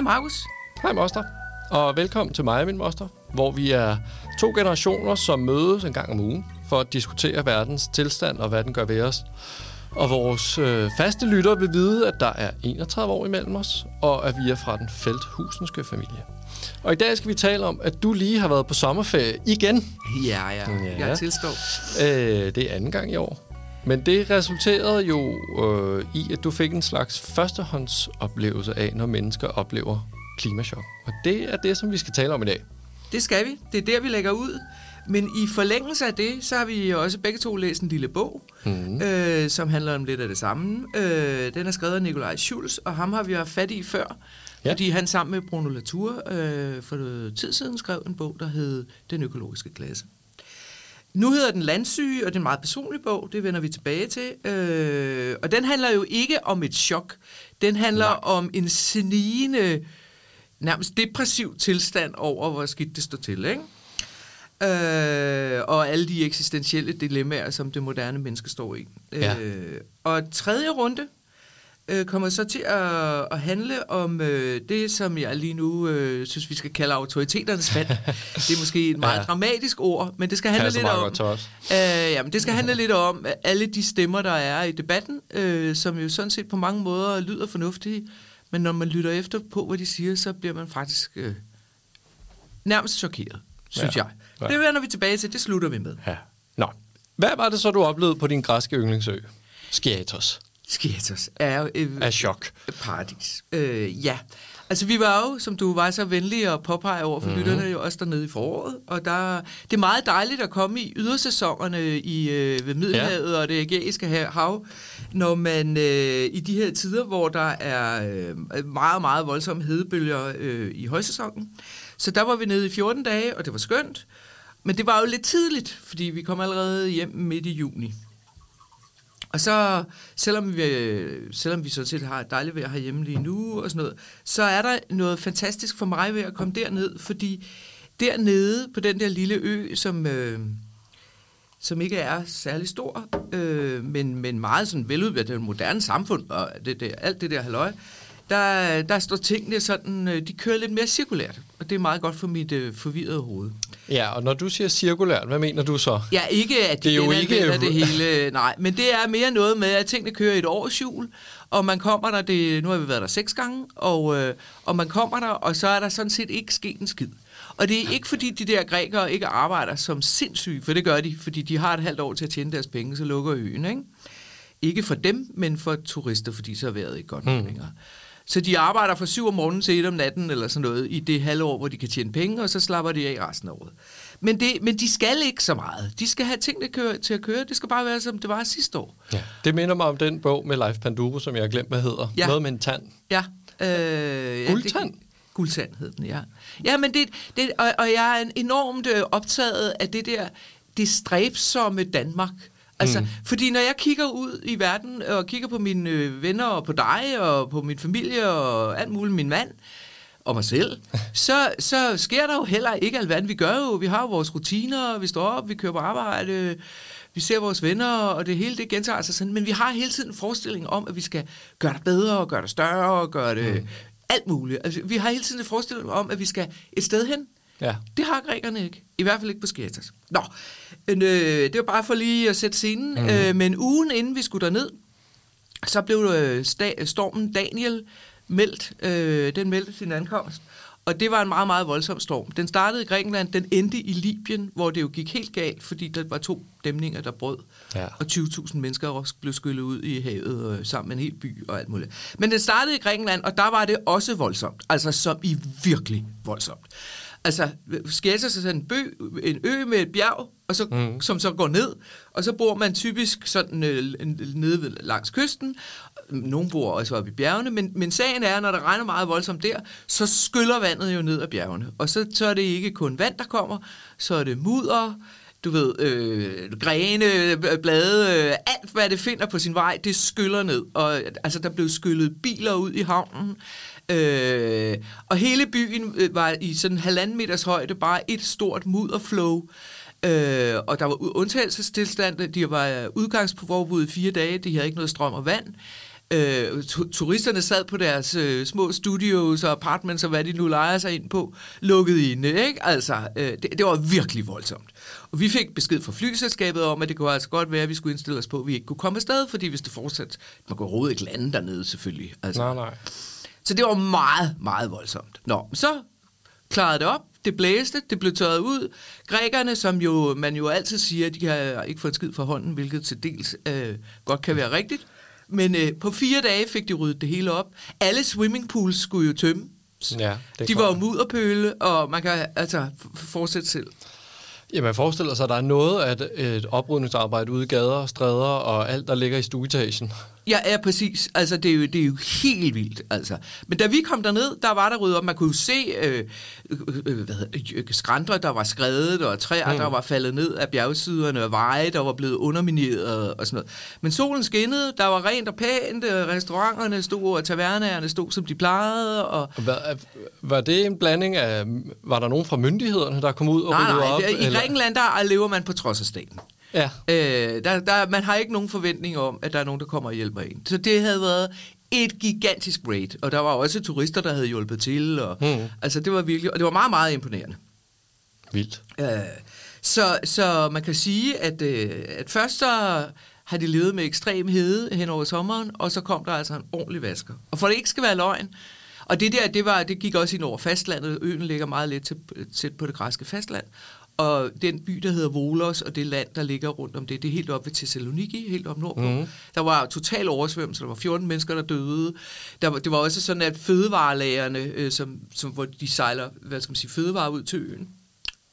Hej Markus. Hej moster, og velkommen til mig og min moster, hvor vi er to generationer, som mødes en gang om ugen for at diskutere verdens tilstand og hvad den gør ved os. Og vores øh, faste lytter vil vide, at der er 31 år imellem os, og at vi er fra den felthusenske familie. Og i dag skal vi tale om, at du lige har været på sommerferie igen. Ja, ja. Ja. Jeg tilstår. Øh, det er anden gang i år. Men det resulterede jo øh, i, at du fik en slags førstehåndsoplevelse af, når mennesker oplever klimachok. Og det er det, som vi skal tale om i dag. Det skal vi. Det er der, vi lægger ud. Men i forlængelse af det, så har vi også begge to læst en lille bog, mm. øh, som handler om lidt af det samme. Øh, den er skrevet af Nikolaj Schulz, og ham har vi haft fat i før, Ja. fordi han sammen med Bruno Latour øh, for tid siden skrev en bog, der hed Den økologiske klasse. Nu hedder den Landsyge, og det er en meget personlig bog, det vender vi tilbage til. Øh, og den handler jo ikke om et chok. Den handler Nej. Om en snigende, nærmest depressiv tilstand over, hvor skidt det står til, ikke? Øh, og alle de eksistentielle dilemmaer, som det moderne menneske står i. Ja. Øh, og tredje runde øh, kommer så til at, at handle om øh, det, som jeg lige nu øh, synes, vi skal kalde autoriteternes fald. det er måske et meget Ja. dramatisk ord, men det skal handle lidt om... Øh, jamen, det skal handle lidt om alle de stemmer, der er i debatten, øh, som jo sådan set på mange måder lyder fornuftige, men når man lytter efter på, hvad de siger, så bliver man faktisk øh, nærmest chokeret, synes Ja. ja. jeg. Ja. Det vender vi tilbage til, det slutter vi med. Ja. Nå. Hvad var det så, du oplevede på din græske yndlingsø? Skiatos. Skiatos er et, Af chok. paradis. Øh, ja, altså vi var jo, som du var så venlig at påpege over for Mhm. mm-hmm. lytterne, jo også dernede i foråret, og der, det er meget dejligt at komme i ydersæsonerne i, øh, ved Middelhavet ja. og det ægæiske ha- hav, når man øh, i de her tider, hvor der er øh, meget, meget voldsomme hedebølger øh, i højsæsonen. Så der var vi nede i 14 dage, og det var skønt. Men det var jo lidt tidligt, fordi vi kom allerede hjem midt i juni. Og så, selvom vi, øh, selvom vi sådan set har et dejligt vejr herhjemme lige nu og sådan noget, så er der noget fantastisk for mig ved at komme derned, fordi dernede på den der lille ø, som, øh, som ikke er særlig stor, øh, men, men meget sådan veludviklet moderne samfund og det, det, alt det der halløj, der, der står tingene sådan, øh, de kører lidt mere cirkulært, og det er meget godt for mit øh, forvirrede hoved. Ja, og når du siger cirkulært, hvad mener du så? Ja, ikke at Det det er jo ikke- ikke det hele, nej, men det er mere noget med, at tingene kører i et årshjul, og man kommer der, det, nu har vi været der seks gange, og, øh, og man kommer der, og så er der sådan set ikke sket en skid. Og det er ikke fordi de der grækere ikke arbejder som sindssyge, for det gør de, fordi de har et halvt år til at tjene deres penge, så lukker øen, ikke? Ikke for dem, men for turister, fordi så er vejret ikke godt mm. længere. Så de arbejder fra 7 om morgenen til 1 om natten eller sådan noget i det halve år, hvor de kan tjene penge, og så slapper de af resten af året. Men, det, men de skal ikke så meget. De skal have tingene køre, til at køre. Det skal bare være, som det var sidste år. Ja. Det minder mig om den bog med Leif Panduro, som jeg har glemt, hvad hedder. Ja. Noget med en tand. Ja. Øh, Guldtand? Ja, det, guldtand hed den, ja. Ja, men det, det og, og jeg er enormt øh, optaget af det der, det stræbsomme Danmark. Altså, mm. fordi når jeg kigger ud i verden og kigger på mine øh, venner og på dig og på min familie og alt muligt, min mand og mig selv, så, så sker der jo heller ikke alverden. Vi gør jo, vi har jo vores rutiner, vi står op, vi kører på arbejde, vi ser vores venner, og det hele det gentager sig sådan, men vi har hele tiden en forestilling om, at vi skal gøre det bedre, og gøre det større, og gøre det mm. alt muligt. Altså, vi har hele tiden en forestilling om, at vi skal et sted hen. Ja. Det har grækerne ikke. I hvert fald ikke på Skiatos. Nå, øh, det var bare for lige at sætte scenen. Mm. Øh, men ugen inden vi skulle derned, så blev øh, sta- stormen Daniel meldt. Øh, den meldte sin ankomst. Og det var en meget, meget voldsom storm. Den startede i Grækenland, den endte i Libyen, hvor det jo gik helt galt, fordi der var to dæmninger, der brød. Ja. Og 20.000 mennesker også blev skyllet ud i havet øh, sammen med en hel by og alt muligt. Men den startede i Grækenland, og der var det også voldsomt. Altså som i virkelig voldsomt. Altså, Skiatos er sådan en, bø, en ø med et bjerg, og så, mm. som så går ned, og så bor man typisk sådan øh, nede ved, langs kysten. Nogle bor også oppe i bjergene, men, men sagen er, når der regner meget voldsomt der, så skyller vandet jo ned ad bjergene. Og så, så er det ikke kun vand, der kommer, så er det mudder, du ved, øh, grene, blade, øh, alt hvad det finder på sin vej, det skyller ned. Og altså, der blev skyllet biler ud i havnen. Øh, og hele byen øh, var i sådan halvanden meters højde, bare et stort mudderflow. Øh, og der var undtagelsestilstand, de var øh, udgangsforbud i fire dage, de havde ikke noget strøm og vand. Øh, turisterne sad på deres øh, små studios og apartments og hvad de nu leger sig ind på, lukket inde, ikke? Altså, øh, det, det var virkelig voldsomt. Og vi fik besked fra flyselskabet om, at det kunne altså godt være, at vi skulle indstille os på, at vi ikke kunne komme afsted, fordi hvis det fortsat, man kunne råde ikke lande dernede selvfølgelig. Altså. Nej, nej. Så det var meget, meget voldsomt. Nå, så klarede det op, det blæste, det blev tørret ud. Grækerne, som jo, man jo altid siger, de har ikke fået skid fra hånden, hvilket til dels øh, godt kan være rigtigt. Men øh, på fire dage fik de ryddet det hele op. Alle swimmingpools skulle jo tømme. Ja, det de var jo mudderpøle, og man kan altså fortsætte selv. Ja, man forestiller sig, at der er noget af et, oprydningsarbejde ude i gader, stræder og alt, der ligger i stueetagen. Ja, ja, præcis. Altså, det er, jo, det er jo helt vildt. Altså. Men da vi kom derned, der var der ryddet op. Man kunne jo se øh, øh, hvad hedder, skrænter, der var skrevet, og træer, mm. der var faldet ned af bjergsiderne, og veje, der var blevet undermineret og sådan noget. Men solen skinnede, der var rent og pænt, restauranterne stod, og tavernerne stod, som de plejede. Og... Hvad, var det en blanding af... Var der nogen fra myndighederne, der kom ud og nej, nej, op? I Grækenland, der lever man på trods af staten. Ja. Øh, der, der, man har ikke nogen forventning om, at der er nogen, der kommer og hjælper en. Så det havde været et gigantisk raid, og der var også turister, der havde hjulpet til. Og, mm. Altså, det var virkelig, og det var meget, meget imponerende. Vildt. Øh, så, så man kan sige, at, øh, at først så har de levet med ekstrem hede hen over sommeren, og så kom der altså en ordentlig vasker. Og for det ikke skal være løgn, og det der, det, var, det gik også ind over fastlandet. Øen ligger meget lidt tæt, tæt på det græske fastland. Og den by, der hedder Volos, og det land, der ligger rundt om det, det er helt op ved Thessaloniki, helt op nordpå. Mm. Der var total oversvømmelse, der var 14 mennesker, der døde. Der var, det var også sådan, at fødevarelagerne, øh, som, som, hvor de sejler hvad skal man sige, fødevarer ud til øen,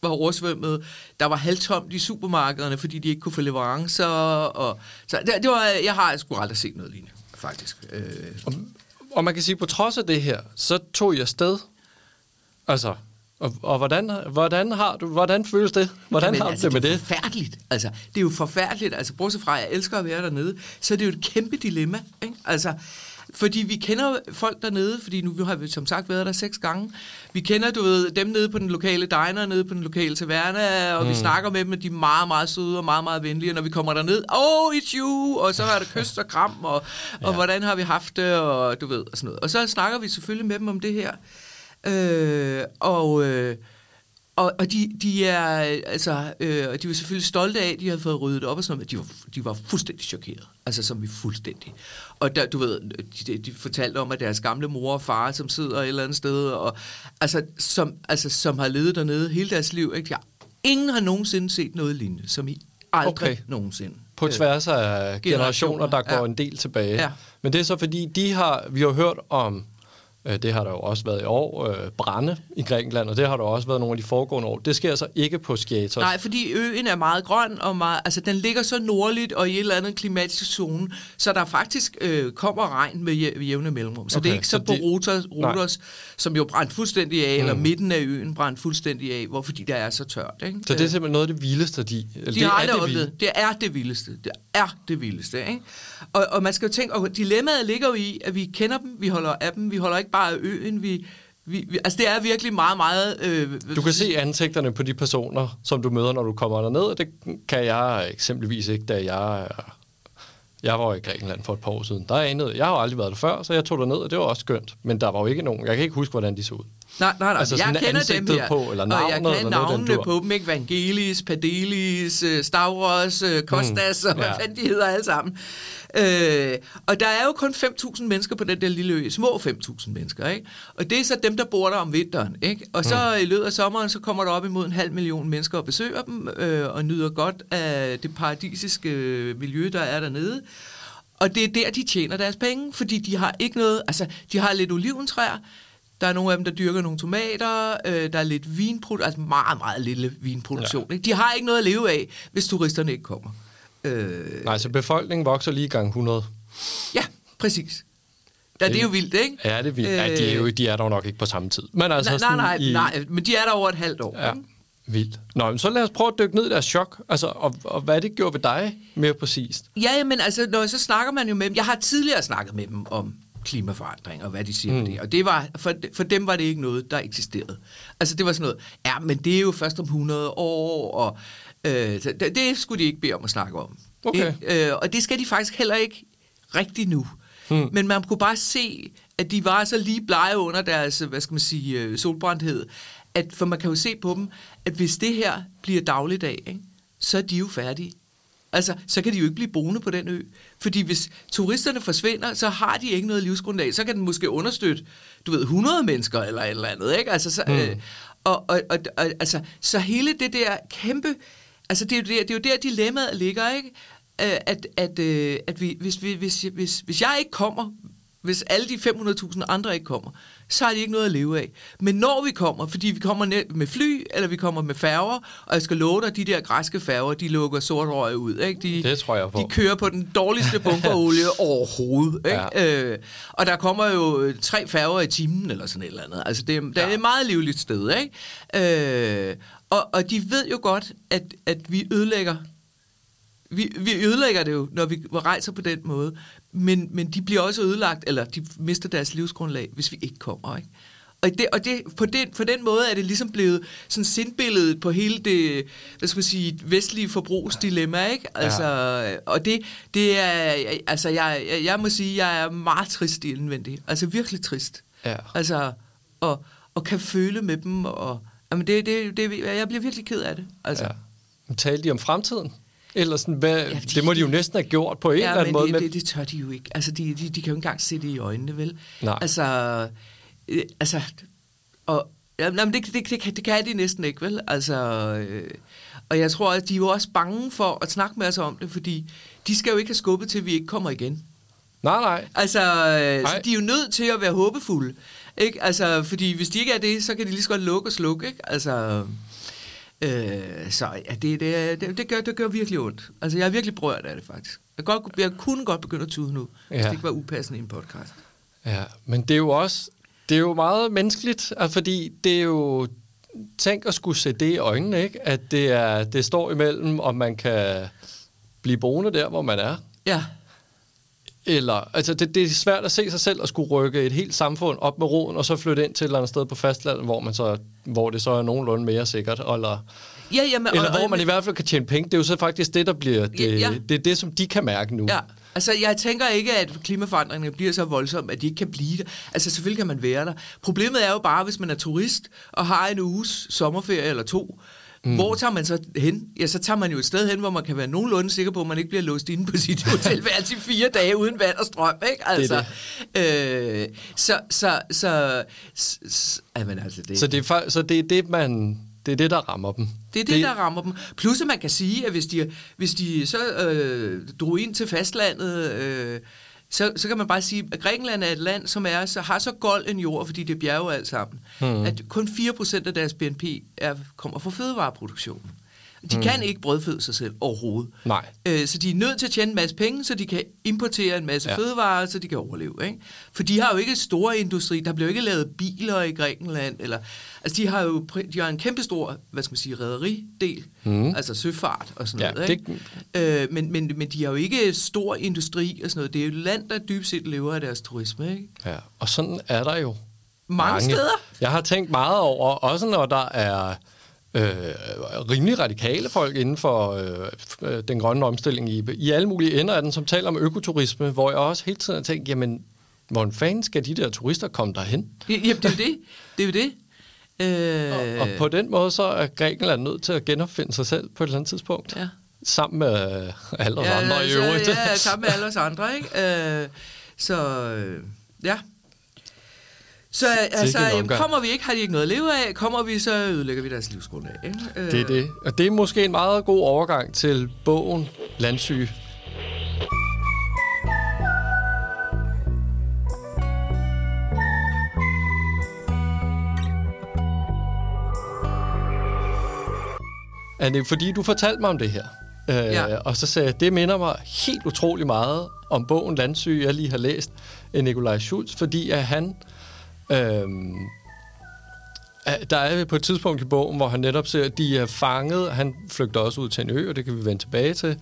var oversvømmet. Der var halvtomt i supermarkederne, fordi de ikke kunne få leverancer. Og, så det, det var, jeg har sgu aldrig set noget lignende, faktisk. Øh. Og, og man kan sige, at på trods af det her, så tog jeg sted. Altså, og, og hvordan, hvordan, har du, hvordan føles det? Hvordan Jamen, har du altså, det med det? Det er forfærdeligt. Altså, det er jo forfærdeligt. Altså, bortset fra, at jeg elsker at være dernede, så er det jo et kæmpe dilemma. Ikke? Altså, fordi vi kender folk dernede, fordi nu har vi som sagt været der seks gange. Vi kender, du ved, dem nede på den lokale diner, nede på den lokale taverna, og mm. vi snakker med dem, og de er meget, meget søde og meget, meget venlige. Og når vi kommer derned, oh, it's you! Og så er der kyst og kram, og, ja. og hvordan har vi haft det, og du ved, og sådan noget. Og så snakker vi selvfølgelig med dem om det her. Øh, og, øh, og, og de, de er altså, øh, de var selvfølgelig stolte af, at de havde fået ryddet op og sådan noget, men de var, de var fuldstændig chokeret. Altså som vi fuldstændig. Og der, du ved, de, de fortalte om, at deres gamle mor og far, som sidder et eller andet sted, og, altså, som, altså, som har levet dernede hele deres liv. Ikke? Ja, ingen har nogensinde set noget lignende, som I aldrig okay. nogensinde. På tværs af generationer, der går ja. en del tilbage. Ja. Men det er så fordi, de har, vi har hørt om Øh, det har der jo også været i år. Øh, brænde i Grækenland, og det har der også været nogle af de foregående år. Det sker altså ikke på Skiatos. Nej, fordi øen er meget grøn, og meget, altså, den ligger så nordligt og i et eller andet klimatisk zone, så der faktisk øh, kommer regn med jævne mellemrum. Så okay, det er ikke så, så på de, Rotos, Rotos som jo brændt fuldstændig af, mm. eller midten af øen brændt fuldstændig af, hvor, fordi der er så tørt. Ikke? Så det er simpelthen noget af det vildeste, de... de det har er det, vilde. det er det vildeste. Det er det vildeste. Ikke? Og, og man skal jo tænke, og dilemmaet ligger jo i, at vi kender dem, vi holder af dem, vi holder ikke bare øen, vi, vi, vi, altså det er virkelig meget, meget... Øh, du kan se ansigterne på de personer, som du møder, når du kommer derned, og det kan jeg eksempelvis ikke, da jeg... Jeg var i Grækenland for et par år siden. Der anede, jeg har aldrig været der før, så jeg tog derned, og det var også skønt. Men der var jo ikke nogen... Jeg kan ikke huske, hvordan de så ud. Nej, nej, nej. Altså, jeg kender dem her. På, eller navnet, og jeg kender navnene på dem, ikke? Vangelis, Padelis, øh, Stavros, øh, Kostas, mm, og hvad ja. fanden de hedder alle sammen. Øh, og der er jo kun 5.000 mennesker på den der lille ø, små 5.000 mennesker, ikke? Og det er så dem, der bor der om vinteren, ikke? Og så mm. i løbet af sommeren, så kommer der op imod en halv million mennesker og besøger dem, øh, og nyder godt af det paradisiske miljø, der er dernede. Og det er der, de tjener deres penge, fordi de har ikke noget, altså de har lidt oliventræer, der er nogle af dem, der dyrker nogle tomater, øh, der er lidt vinproduktion, altså meget, meget lille vinproduktion. Ja. Ikke? De har ikke noget at leve af, hvis turisterne ikke kommer. Øh, Nej, så befolkningen vokser lige gang 100. Ja, præcis. Ja, det er jo vildt, ikke? Ja, det er vildt. Ja, de, er jo, de er der nok ikke på samme tid. Men altså nej, nej, nej, i... nej, men de er der over et halvt år. Ja. Ikke? Vildt. Nå, men så lad os prøve at dykke ned i deres chok, altså, og, og hvad det gjorde ved dig mere præcist. Ja, men altså, når så snakker man jo med dem. Jeg har tidligere snakket med dem om klimaforandring og hvad de siger mm. på det. Og det var, for, for dem var det ikke noget, der eksisterede. Altså, det var sådan noget, ja, men det er jo først om 100 år, og Øh, det, det skulle de ikke bede om at snakke om. Okay. Øh, og det skal de faktisk heller ikke rigtig nu. Hmm. Men man kunne bare se, at de var så lige blege under deres, hvad skal man sige, øh, solbrændthed. At, for man kan jo se på dem, at hvis det her bliver dagligdag, ikke, så er de jo færdige. Altså, så kan de jo ikke blive boende på den ø. Fordi hvis turisterne forsvinder, så har de ikke noget livsgrundlag. Så kan den måske understøtte, du ved, 100 mennesker eller et eller andet, ikke? Altså, så, mm. øh, og, og, og, og, altså, så hele det der kæmpe... Altså, det er jo der, det er jo der dilemmaet ligger, ikke? Øh, at, at, øh, at vi, hvis, hvis, hvis, hvis, hvis jeg ikke kommer, hvis alle de 500.000 andre ikke kommer, så har de ikke noget at leve af. Men når vi kommer, fordi vi kommer med fly, eller vi kommer med færger, og jeg skal love dig, de der græske færger, de lukker sort røg ud. Ikke? De, det tror jeg på. De kører på den dårligste bunkerolie overhovedet. Ikke? Ja. Øh, og der kommer jo tre færger i timen, eller sådan et eller andet. Altså, det, er, det er et meget livligt sted. Ikke? Øh, og, og de ved jo godt, at, at vi ødelægger vi, vi ødelægger det jo, når vi rejser på den måde. Men, men de bliver også ødelagt, eller de mister deres livsgrundlag, hvis vi ikke kommer. Ikke? Og, det, og det, på, den, på den måde er det ligesom blevet sådan sindbilledet på hele det, hvad skal man sige, vestlige forbrugsdilemma, ikke? Altså, ja. Og det, det er, altså jeg, jeg, jeg må sige, jeg er meget trist indvendig. Altså virkelig trist. Ja. Altså, og, og kan føle med dem, og jamen det, det, det, jeg bliver virkelig ked af det. Altså. Ja. Men talte de om fremtiden? Eller sådan, hvad, ja, de, det må de jo næsten have gjort på en ja, eller anden måde. Ja, men det, det tør de jo ikke. Altså, de, de, de kan jo ikke engang se det i øjnene, vel? Nej. Altså, øh, altså og, ja, men det, det, det, det kan de næsten ikke, vel? Altså, øh, og jeg tror, at de er jo også bange for at snakke med os om det, fordi de skal jo ikke have skubbet til, at vi ikke kommer igen. Nej, nej. Altså, øh, nej. Så de er jo nødt til at være håbefulde. Ikke? Altså, fordi hvis de ikke er det, så kan de lige så godt lukke og slukke. Ikke? Altså, Øh, så ja, det, det, det, det, gør, det gør virkelig ondt. Altså, jeg er virkelig brørt af det, faktisk. Jeg, godt, jeg kunne godt begynde at tude nu, ja. hvis det ikke var upassende i en podcast. Ja, men det er jo også det er jo meget menneskeligt, fordi det er jo... Tænk at skulle se det i øjnene, ikke? At det, er, det står imellem, om man kan blive boende der, hvor man er. Ja. Eller, altså det, det er svært at se sig selv at skulle rykke et helt samfund op med roden, og så flytte ind til et eller andet sted på fastlandet, hvor, man så, hvor det så er nogenlunde mere sikkert, eller, ja, jamen, eller og, hvor man i hvert fald kan tjene penge. Det er jo så faktisk det, der bliver det, ja, ja. det, er det som de kan mærke nu. Ja. Altså, jeg tænker ikke, at klimaforandringerne bliver så voldsomme, at de ikke kan blive der. Altså, selvfølgelig kan man være der. Problemet er jo bare, hvis man er turist og har en uges sommerferie eller to, Mm. Hvor tager man så hen? Ja, så tager man jo et sted hen, hvor man kan være nogenlunde sikker på, at man ikke bliver låst inde på sit hotelværelse i fire dage uden vand og strøm, ikke? Altså, det det. Øh, så, så, så, så, så, altså det. Så det, er, så det er det, man... Det er det, der rammer dem. Det er det, det, der rammer dem. Plus, at man kan sige, at hvis de, hvis de så øh, drog ind til fastlandet, øh, så, så kan man bare sige, at Grækenland er et land, som er, så har så gold en jord, fordi det er bjerge alt sammen, mm. at kun 4% af deres BNP er, kommer fra fødevareproduktion. De mm. kan ikke brødføde sig selv overhovedet. Nej. Øh, så de er nødt til at tjene en masse penge, så de kan importere en masse ja. fødevarer, så de kan overleve. Ikke? For de har jo ikke store industri. Der bliver ikke lavet biler i Grækenland. Eller, altså, de har jo de har en kæmpe stor, hvad skal man sige, rædderidel, mm. altså søfart og sådan ja, noget. Ikke? Det... Øh, men, men, men de har jo ikke stor industri og sådan noget. Det er jo et land, der dybest set lever af deres turisme. Ikke? Ja, og sådan er der jo mange, mange steder. Jeg har tænkt meget over, også når der er øh, rimelig radikale folk inden for øh, den grønne omstilling i, i alle mulige ender af den, som taler om økoturisme, hvor jeg også hele tiden har tænkt, jamen, hvordan fanden skal de der turister komme derhen? Jamen, det er jo det. Det er jo det. Øh... Og, og på den måde så er Grækenland nødt til at genopfinde sig selv på et eller andet tidspunkt. Ja. Sammen med alle os ja, andre i øvrigt. Ja, sammen med alle os andre, ikke? Øh, så øh, ja, så altså, jamen, kommer vi ikke, har de ikke noget at leve af. Kommer vi, så ødelægger vi deres livsgrundlag. Ikke? Det er det. Og det er måske en meget god overgang til bogen Landsyge. Er det fordi, du fortalte mig om det her? Øh, ja. Og så sagde jeg, det minder mig helt utrolig meget om bogen Landsyge, jeg lige har læst af Nikolaj Schultz, fordi at han Øhm, der er på et tidspunkt i bogen, hvor han netop ser, at de er fanget. Han flygter også ud til en ø, og det kan vi vende tilbage til,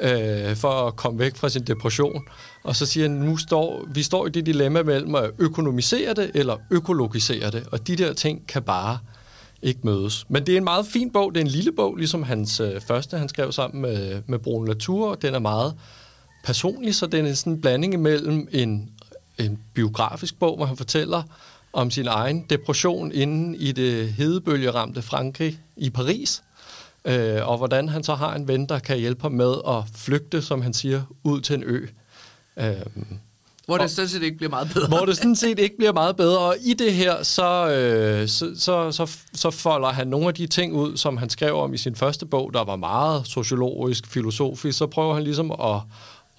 øh, for at komme væk fra sin depression. Og så siger han, nu står vi står i det dilemma mellem at økonomisere det eller økologisere det, og de der ting kan bare ikke mødes. Men det er en meget fin bog. Det er en lille bog, ligesom hans øh, første, han skrev sammen med, med Bruno Latour. Den er meget personlig, så den er sådan en blanding imellem en, en biografisk bog, hvor han fortæller om sin egen depression inde i det hedebølgeramte Frankrig i Paris, øh, og hvordan han så har en ven, der kan hjælpe ham med at flygte, som han siger, ud til en ø. Øh, hvor det sådan set ikke bliver meget bedre. Hvor det sådan set ikke bliver meget bedre. Og i det her, så, øh, så, så, så, så folder han nogle af de ting ud, som han skrev om i sin første bog, der var meget sociologisk, filosofisk. Så prøver han ligesom at,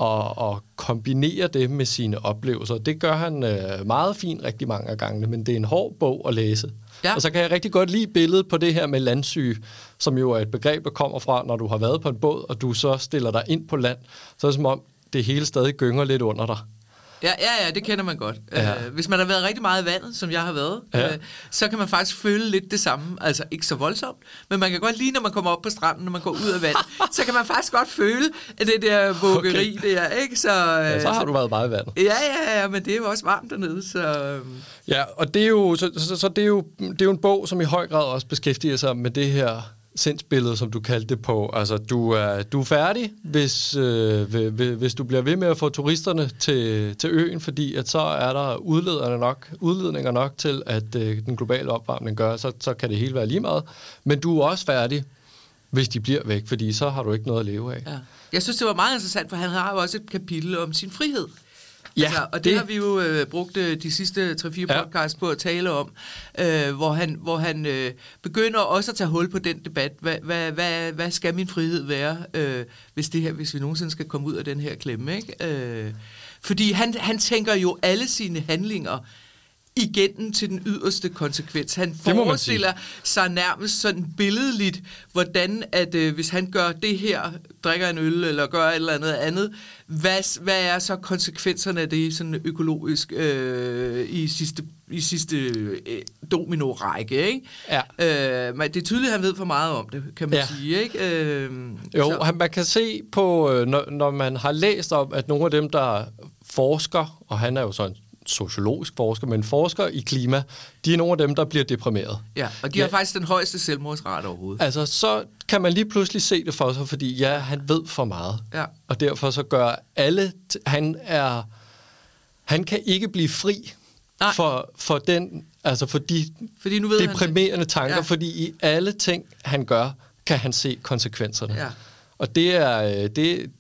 at, at kombinere det med sine oplevelser. Det gør han øh, meget fint rigtig mange af gangene, men det er en hård bog at læse. Ja. Og så kan jeg rigtig godt lide billedet på det her med landsyge, som jo er et begreb, der kommer fra, når du har været på en båd, og du så stiller dig ind på land. Så er det som om, det hele stadig gynger lidt under dig. Ja, ja, ja, det kender man godt. Ja. Uh, hvis man har været rigtig meget i vandet, som jeg har været, ja. uh, så kan man faktisk føle lidt det samme. Altså ikke så voldsomt, men man kan godt lige, når man kommer op på stranden, når man går ud af vandet, så kan man faktisk godt føle at det der vuggeri okay. der, ikke? Så, uh, ja, så har du været meget i vandet. Ja, ja, ja, men det er jo også varmt dernede, så... Uh... Ja, og det er jo, så, så, så det er jo, det er jo en bog, som i høj grad også beskæftiger sig med det her sindsbillede, som du kaldte det på. Altså, du er, du er færdig, hvis, øh, hvis du bliver ved med at få turisterne til, til øen, fordi at så er der udledninger nok, udledninger nok til, at øh, den globale opvarmning gør, så, så kan det hele være lige meget. Men du er også færdig, hvis de bliver væk, fordi så har du ikke noget at leve af. Ja. Jeg synes, det var meget interessant, for han har jo også et kapitel om sin frihed. Ja, altså, og det, det har vi jo øh, brugt øh, de sidste 3-4 ja. podcasts på at tale om, øh, hvor han, hvor han øh, begynder også at tage hul på den debat. Hvad, hvad, hvad, hvad skal min frihed være, øh, hvis, det her, hvis vi nogensinde skal komme ud af den her klemme? Ikke? Øh, fordi han, han tænker jo alle sine handlinger igennem til den yderste konsekvens. Han forestiller sig nærmest sådan billedligt, hvordan at øh, hvis han gør det her, drikker en øl eller gør et eller andet andet, hvad, hvad er så konsekvenserne af det sådan økologisk øh, i sidste i sidste øh, domino-række, ikke? Ja. Øh, men det er tydeligt, at han ved for meget om det, kan man ja. sige, ikke? Øh, jo, så. man kan se på, øh, når, når man har læst om, at nogle af dem, der forsker, og han er jo sådan sociologisk forsker, men forsker i klima, de er nogle af dem, der bliver deprimeret. Ja, og de ja. har faktisk den højeste selvmordsrate overhovedet. Altså, så kan man lige pludselig se det for sig, fordi ja, han ved for meget. Ja. Og derfor så gør alle... Han er... Han kan ikke blive fri Nej. for, for den, altså for de fordi nu ved deprimerende han tanker, ja. fordi i alle ting, han gør, kan han se konsekvenserne. Ja. Og det er, øh, det,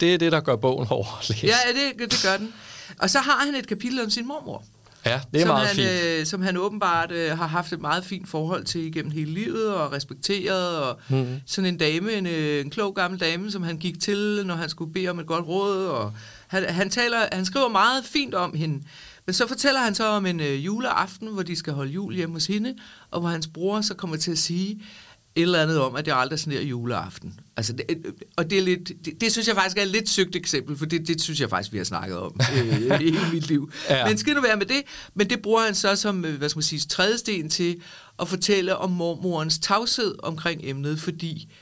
det er det, der gør bogen over at læse. Ja, det, det gør den. Og så har han et kapitel om sin mormor. Ja, det er meget han, fint. Øh, som han åbenbart øh, har haft et meget fint forhold til igennem hele livet, og respekteret, og mm. sådan en dame, en, øh, en klog gammel dame, som han gik til, når han skulle bede om et godt råd, og han, han, taler, han skriver meget fint om hende. Men så fortæller han så om en øh, juleaften, hvor de skal holde jul hjemme hos hende, og hvor hans bror så kommer til at sige, et eller andet om, at det aldrig sådan her juleaften. Altså, det, og det, er lidt, det, det synes jeg faktisk er et lidt søgt eksempel, for det, det synes jeg faktisk, vi har snakket om øh, i hele mit liv. Ja. Men skal nu være med det, men det bruger han så som, øh, hvad skal man sige, trædesten til at fortælle om mormorens tavshed omkring emnet, fordi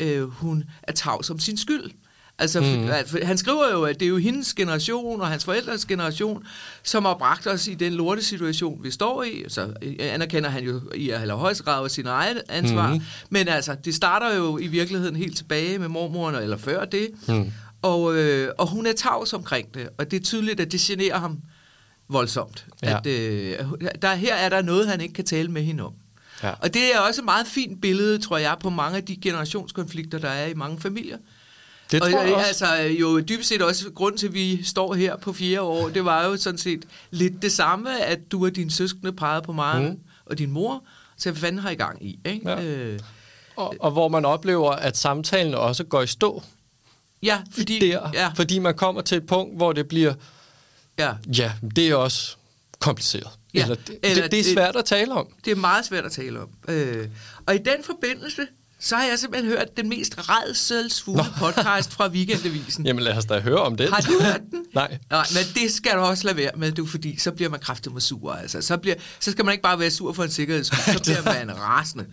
øh, hun er tavs om sin skyld. Altså, mm. for, han skriver jo, at det er jo hendes generation og hans forældres generation, som har bragt os i den lortesituation, vi står i. Så øh, anerkender han jo i allerhøjeste grad sin eget ansvar. Mm. Men altså, det starter jo i virkeligheden helt tilbage med mormoren, eller før det. Mm. Og, øh, og hun er tavs omkring det, og det er tydeligt, at det generer ham voldsomt. Ja. At, øh, der, her er der noget, han ikke kan tale med hende om. Ja. Og det er også et meget fint billede, tror jeg, på mange af de generationskonflikter, der er i mange familier. Det og, tror jeg også. Altså, jo dybest set også grund til, at vi står her på fire år, det var jo sådan set lidt det samme, at du og din søskende pegede på mig mm. og din mor, så hvad fanden har I gang i? Ikke? Ja. Øh, og, og hvor man oplever, at samtalen også går i stå. Ja, fordi, der, ja. fordi man kommer til et punkt, hvor det bliver, ja, ja det er også kompliceret. Ja. Eller, det, Eller det, det er svært at tale om. Det er meget svært at tale om. Øh, og i den forbindelse, så har jeg simpelthen hørt den mest redselsfulde podcast fra Weekendavisen. Jamen lad os da høre om det. Har du hørt den? Nej. Nej, men det skal du også lade være med, du, fordi så bliver man kraftigt sur. Altså. Så, bliver, så skal man ikke bare være sur for en sikkerheds så bliver man rasende.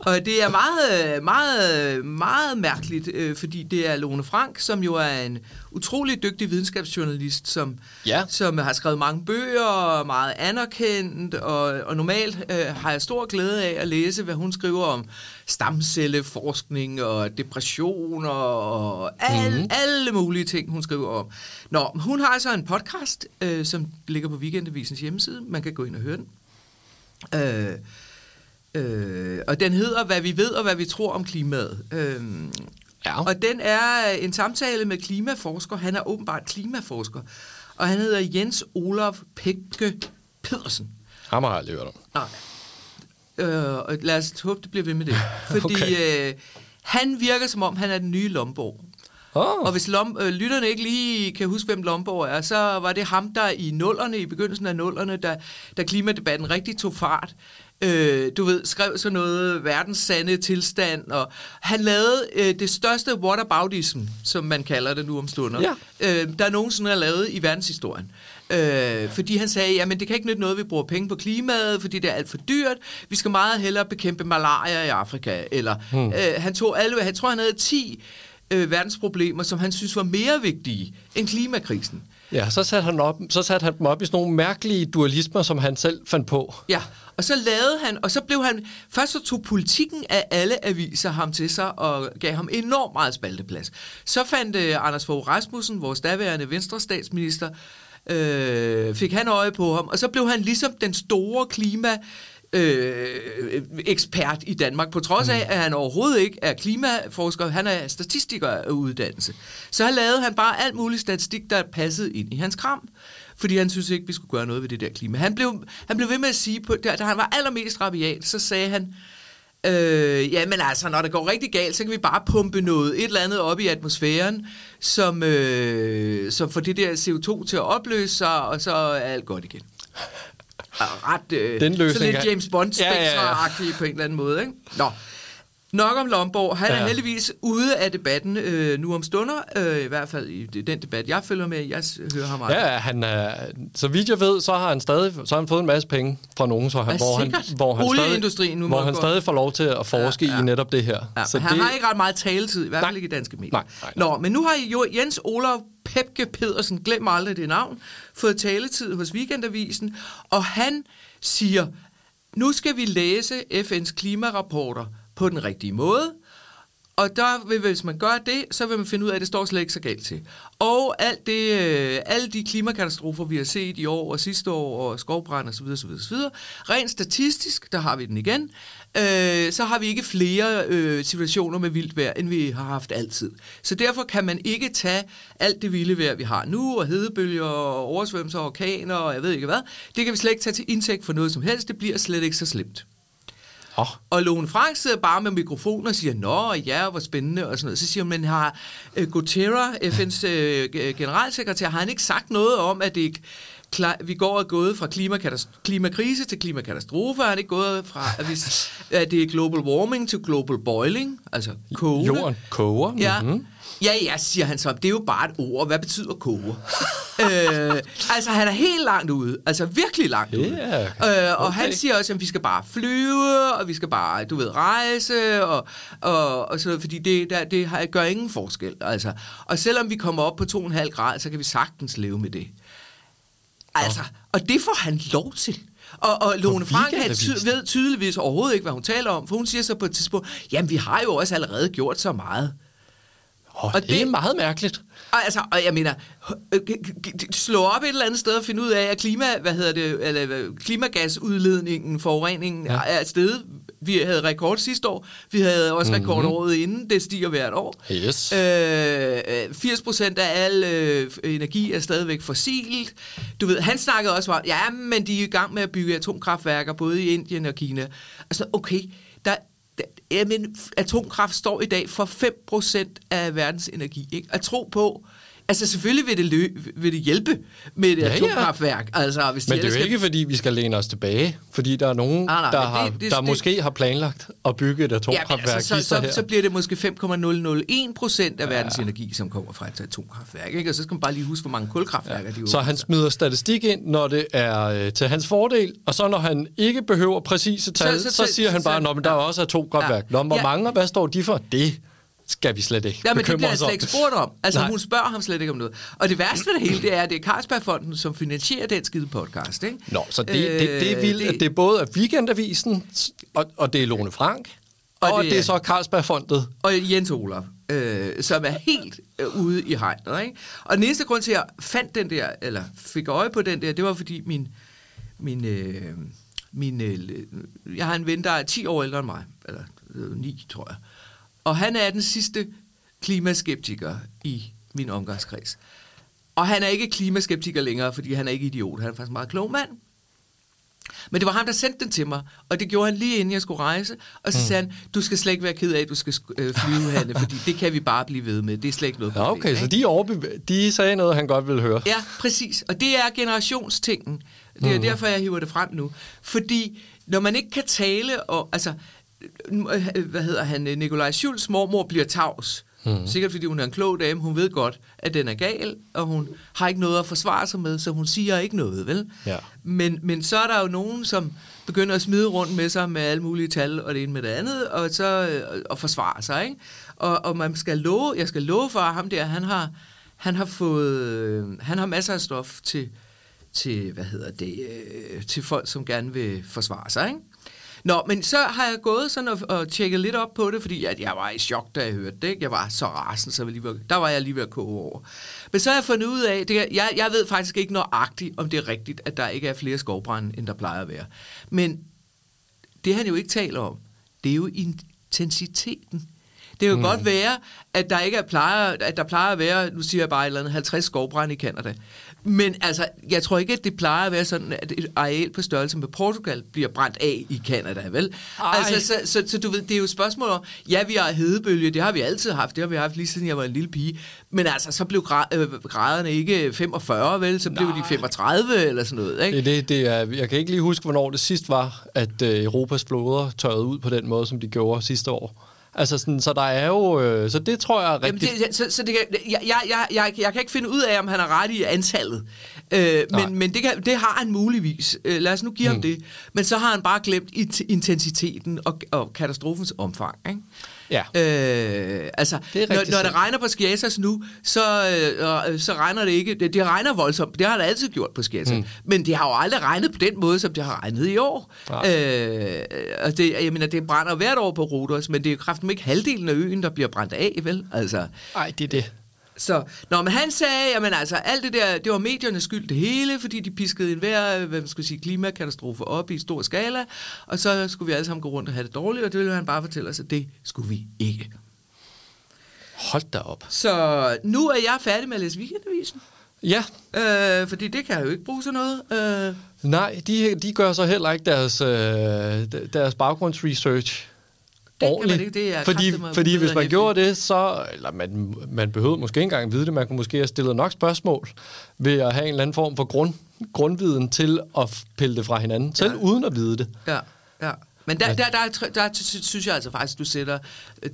Og det er meget, meget, meget mærkeligt, øh, fordi det er Lone Frank, som jo er en utrolig dygtig videnskabsjournalist, som, ja. som har skrevet mange bøger og meget anerkendt, og, og normalt øh, har jeg stor glæde af at læse, hvad hun skriver om stamcelleforskning og depression og al, mm. alle mulige ting, hun skriver om. Nå, hun har altså en podcast, øh, som ligger på Weekendavisens hjemmeside. Man kan gå ind og høre den. Øh, øh, og den hedder, hvad vi ved og hvad vi tror om klimaet. Øh, ja. Og den er en samtale med klimaforsker. Han er åbenbart klimaforsker. Og han hedder Jens Olaf Pække Pedersen. Ham har jeg aldrig hørt om. Nej. Øh, og lad os håbe, det bliver ved med det. Fordi okay. øh, han virker som om, han er den nye Lomborg. Oh. Og hvis Lom, øh, lytterne ikke lige kan huske, hvem Lomborg er, så var det ham, der i nullerne, i begyndelsen af nullerne, da, da klimadebatten rigtig tog fart, øh, du ved, skrev så noget verdens sande tilstand, og han lavede øh, det største whataboutism, som man kalder det nu om stunder, ja. øh, der nogensinde er lavet i verdenshistorien. Øh, fordi han sagde, jamen det kan ikke nytte noget, vi bruger penge på klimaet, fordi det er alt for dyrt. Vi skal meget hellere bekæmpe malaria i Afrika. Eller hmm. øh, han tog alle, jeg tror han havde 10 øh, verdensproblemer, som han synes var mere vigtige end klimakrisen. Ja, så satte han, op, så satte han dem op i sådan nogle mærkelige dualismer, som han selv fandt på. Ja, og så lavede han, og så blev han, først så tog politikken af alle aviser ham til sig, og gav ham enormt meget spalteplads. Så fandt uh, Anders Fogh Rasmussen, vores daværende venstre statsminister, øh, fik han øje på ham, og så blev han ligesom den store klima øh, ekspert i Danmark, på trods af, at han overhovedet ikke er klimaforsker, han er statistiker af uddannelse. Så han lavede han bare alt muligt statistik, der passede ind i hans kram, fordi han synes ikke, vi skulle gøre noget ved det der klima. Han blev, han blev ved med at sige, på, da, da han var allermest rabiat, så sagde han, Øh, ja, men altså, når det går rigtig galt, så kan vi bare pumpe noget, et eller andet op i atmosfæren, som, øh, som får det der CO2 til at opløse sig, og så er alt godt igen. Ret, øh, Den løsning, så lidt James bond ja, ja, ja. på en eller anden måde. Ikke? Nå, Nok om Lomborg. Han ja. er heldigvis ude af debatten øh, nu om stunder. Øh, I hvert fald i den debat, jeg følger med. Jeg hører ham meget. Ja, han er, så vidt jeg ved, så har han stadig så har han fået en masse penge fra nogen, så han, hvor, han, hvor, han stadig, nu hvor han stadig får lov til at forske ja, ja. i netop det her. Ja, så han det, har ikke ret meget taletid, i hvert fald ikke i danske medier. Nej, nej, nej. Nå, men nu har jo Jens Olaf Pepke Pedersen, glem aldrig det navn, fået taletid hos Weekendavisen, og han siger, nu skal vi læse FN's klimarapporter – på den rigtige måde. Og der vil, hvis man gør det, så vil man finde ud af, at det står slet ikke så galt til. Og alt det, øh, alle de klimakatastrofer, vi har set i år og sidste år, og skovbrand osv., osv., osv., rent statistisk, der har vi den igen, øh, så har vi ikke flere øh, situationer med vildt vejr, end vi har haft altid. Så derfor kan man ikke tage alt det vilde vejr, vi har nu, og hedebølger, og oversvømmelser, orkaner, og jeg ved ikke hvad, det kan vi slet ikke tage til indtægt for noget som helst. Det bliver slet ikke så slemt. Oh. Og Lone Frank sidder bare med mikrofonen og siger, nå ja, hvor spændende, og sådan noget. Så siger man, har øh, uh, Guterra, FN's uh, øh, generalsekretær, har han ikke sagt noget om, at det vi går og gået fra klimakrise til klimakatastrofe, er det gået fra, at, vi, at det er global warming til global boiling, altså kogende. Jorden koger. Ja. Mm-hmm. Ja, ja, siger han så. Det er jo bare et ord. Hvad betyder koge? øh, altså, han er helt langt ude. Altså, virkelig langt ude. Yeah, okay. øh, og han siger også, at vi skal bare flyve, og vi skal bare, du ved, rejse, og, og, og så fordi det, der, det gør ingen forskel. Altså. Og selvom vi kommer op på 2,5 grader, så kan vi sagtens leve med det. Altså, og det får han lov til. Og, og Lone Frank ty- ved tydeligvis overhovedet ikke, hvad hun taler om, for hun siger så på et tidspunkt, jamen vi har jo også allerede gjort så meget. Oh, og det, det er meget mærkeligt. Og, altså, og jeg mener, slå op et eller andet sted og finde ud af, at klima, hvad hedder det, eller, klimagasudledningen, forureningen ja. er et sted. Vi havde rekord sidste år. Vi havde også rekord mm-hmm. året inden. Det stiger hvert år. Yes. Øh, 80 procent af al øh, energi er stadigvæk fossilt. Du ved, han snakkede også om, ja, men de er i gang med at bygge atomkraftværker både i Indien og Kina. Altså, okay, der, Jamen, atomkraft står i dag for 5% af verdens energi. Ikke? At tro på, Altså selvfølgelig vil det, lø- vil det hjælpe med et ja, atomkraftværk. Ja. Altså, hvis men det er jo skal... ikke, fordi vi skal læne os tilbage. Fordi der er nogen, ah, nej, der, har, det, det, der det, måske har planlagt at bygge et atomkraftværk. Ja, altså, så, så, så, så bliver det måske 5,001 procent af ja. verdens energi, som kommer fra et atomkraftværk. Ikke? Og så skal man bare lige huske, hvor mange kulkraftværker ja. de Så han smider statistik ind, når det er øh, til hans fordel, og så når han ikke behøver præcise tal, så, så, så, så siger så, han bare, at der er også atomkraftværk. Ja. Nå, hvor ja. mange, hvad står de for? Det skal vi slet ikke Ja, men det bliver jeg slet ikke spurgt om. Altså, Nej. hun spørger ham slet ikke om noget. Og det værste ved det hele, det er, at det er Carlsbergfonden, som finansierer den skide podcast, ikke? Nå, så det, det, det er vildt, det, det er både Weekendavisen, og, og det er Lone Frank, Og, og det, det er så Carlsbergfondet. Og Jens Olaf, øh, som er helt øh, ude i hegnet. Ikke? Og den eneste grund til, at jeg fandt den der, eller fik øje på den der, det var fordi min, min, øh, min øh, jeg har en ven, der er 10 år ældre end mig, eller øh, 9, tror jeg. Og han er den sidste klimaskeptiker i min omgangskreds. Og han er ikke klimaskeptiker længere, fordi han er ikke idiot. Han er faktisk en meget klog mand. Men det var ham, der sendte den til mig, og det gjorde han lige inden jeg skulle rejse. Og så mm. sagde han, du skal slet ikke være ked af, at du skal øh, flyve, Hanne, fordi det kan vi bare blive ved med. Det er slet ikke noget problem. Ja, okay, så de, overbev- de sagde noget, han godt ville høre. Ja, præcis. Og det er generationstingen. Det er mm. derfor, jeg hiver det frem nu. Fordi når man ikke kan tale, og altså, hvad hedder han, Nikolaj Schultz mormor bliver tavs, Mm. Sikkert fordi hun er en klog dame. Hun ved godt, at den er gal, og hun har ikke noget at forsvare sig med, så hun siger ikke noget, vel? Ja. Men, men så er der jo nogen, som begynder at smide rundt med sig med alle mulige tal og det ene med det andet, og så øh, og forsvare sig, ikke? Og, og man skal love, jeg skal love for ham der, han har, han har fået, øh, han har masser af stof til, til hvad hedder det, øh, til folk, som gerne vil forsvare sig, ikke? Nå, men så har jeg gået sådan og, og tjekket lidt op på det, fordi at jeg var i chok, da jeg hørte det. Ikke? Jeg var så rasende, så var lige, der var jeg lige ved at koge over. Men så har jeg fundet ud af, det, jeg, jeg ved faktisk ikke nøjagtigt, om det er rigtigt, at der ikke er flere skovbrænde, end der plejer at være. Men det han jo ikke taler om, det er jo intensiteten. Det kan mm. godt være, at der ikke er plejer, at der plejer at være, nu siger jeg bare et eller andet, 50 skovbrænde i Kanada. Men altså, jeg tror ikke, at det plejer at være sådan, at et areal på størrelse med Portugal bliver brændt af i Kanada, vel? Ej. Altså, så, så, så du ved, det er jo et spørgsmål om, ja, vi har hedebølge, det har vi altid haft, det har vi haft lige siden jeg var en lille pige, men altså, så blev grad, øh, graderne ikke 45, vel? Så blev Nej. de 35 eller sådan noget, ikke? Det, det, det er, jeg kan ikke lige huske, hvornår det sidst var, at øh, Europas floder tørrede ud på den måde, som de gjorde sidste år. Altså sådan, så der er jo, øh, så det tror jeg er rigtigt. Jamen det, så, så det kan, jeg, jeg, jeg, jeg, jeg kan ikke finde ud af, om han har ret i antallet. Øh, men men det, kan, det har han muligvis. Øh, lad os nu give hmm. ham det. Men så har han bare glemt intensiteten og, og katastrofens omfang. Ikke? Ja. Øh, altså, det når, når det regner på Skiasas nu, så, øh, så regner det ikke. Det, det regner voldsomt. Det har det altid gjort på Skiasas. Mm. Men det har jo aldrig regnet på den måde, som det har regnet i år. Øh, og det, jeg mener, det brænder hvert år på Rodos, men det er jo kraften ikke halvdelen af øen, der bliver brændt af, vel? Altså, Nej, det er det. Så, når men han sagde, jamen altså, alt det der, det var mediernes skyld det hele, fordi de piskede en hver, hvad man skulle sige, klimakatastrofe op i stor skala, og så skulle vi alle sammen gå rundt og have det dårligt, og det ville han bare fortælle os, at det skulle vi ikke. Hold da op. Så nu er jeg færdig med at læse weekendavisen. Ja. Øh, fordi det kan jeg jo ikke bruge til noget. Øh. Nej, de, de gør så heller ikke deres, øh, deres baggrundsresearch ordentligt. Det, det er fordi fordi hvis man gjorde det, så... Eller man, man behøvede måske ikke engang vide det. Man kunne måske have stillet nok spørgsmål ved at have en eller anden form for grund, grundviden til at pille det fra hinanden, selv ja. uden at vide det. Ja, ja. Men der, der, der, der, der synes jeg altså faktisk, du sætter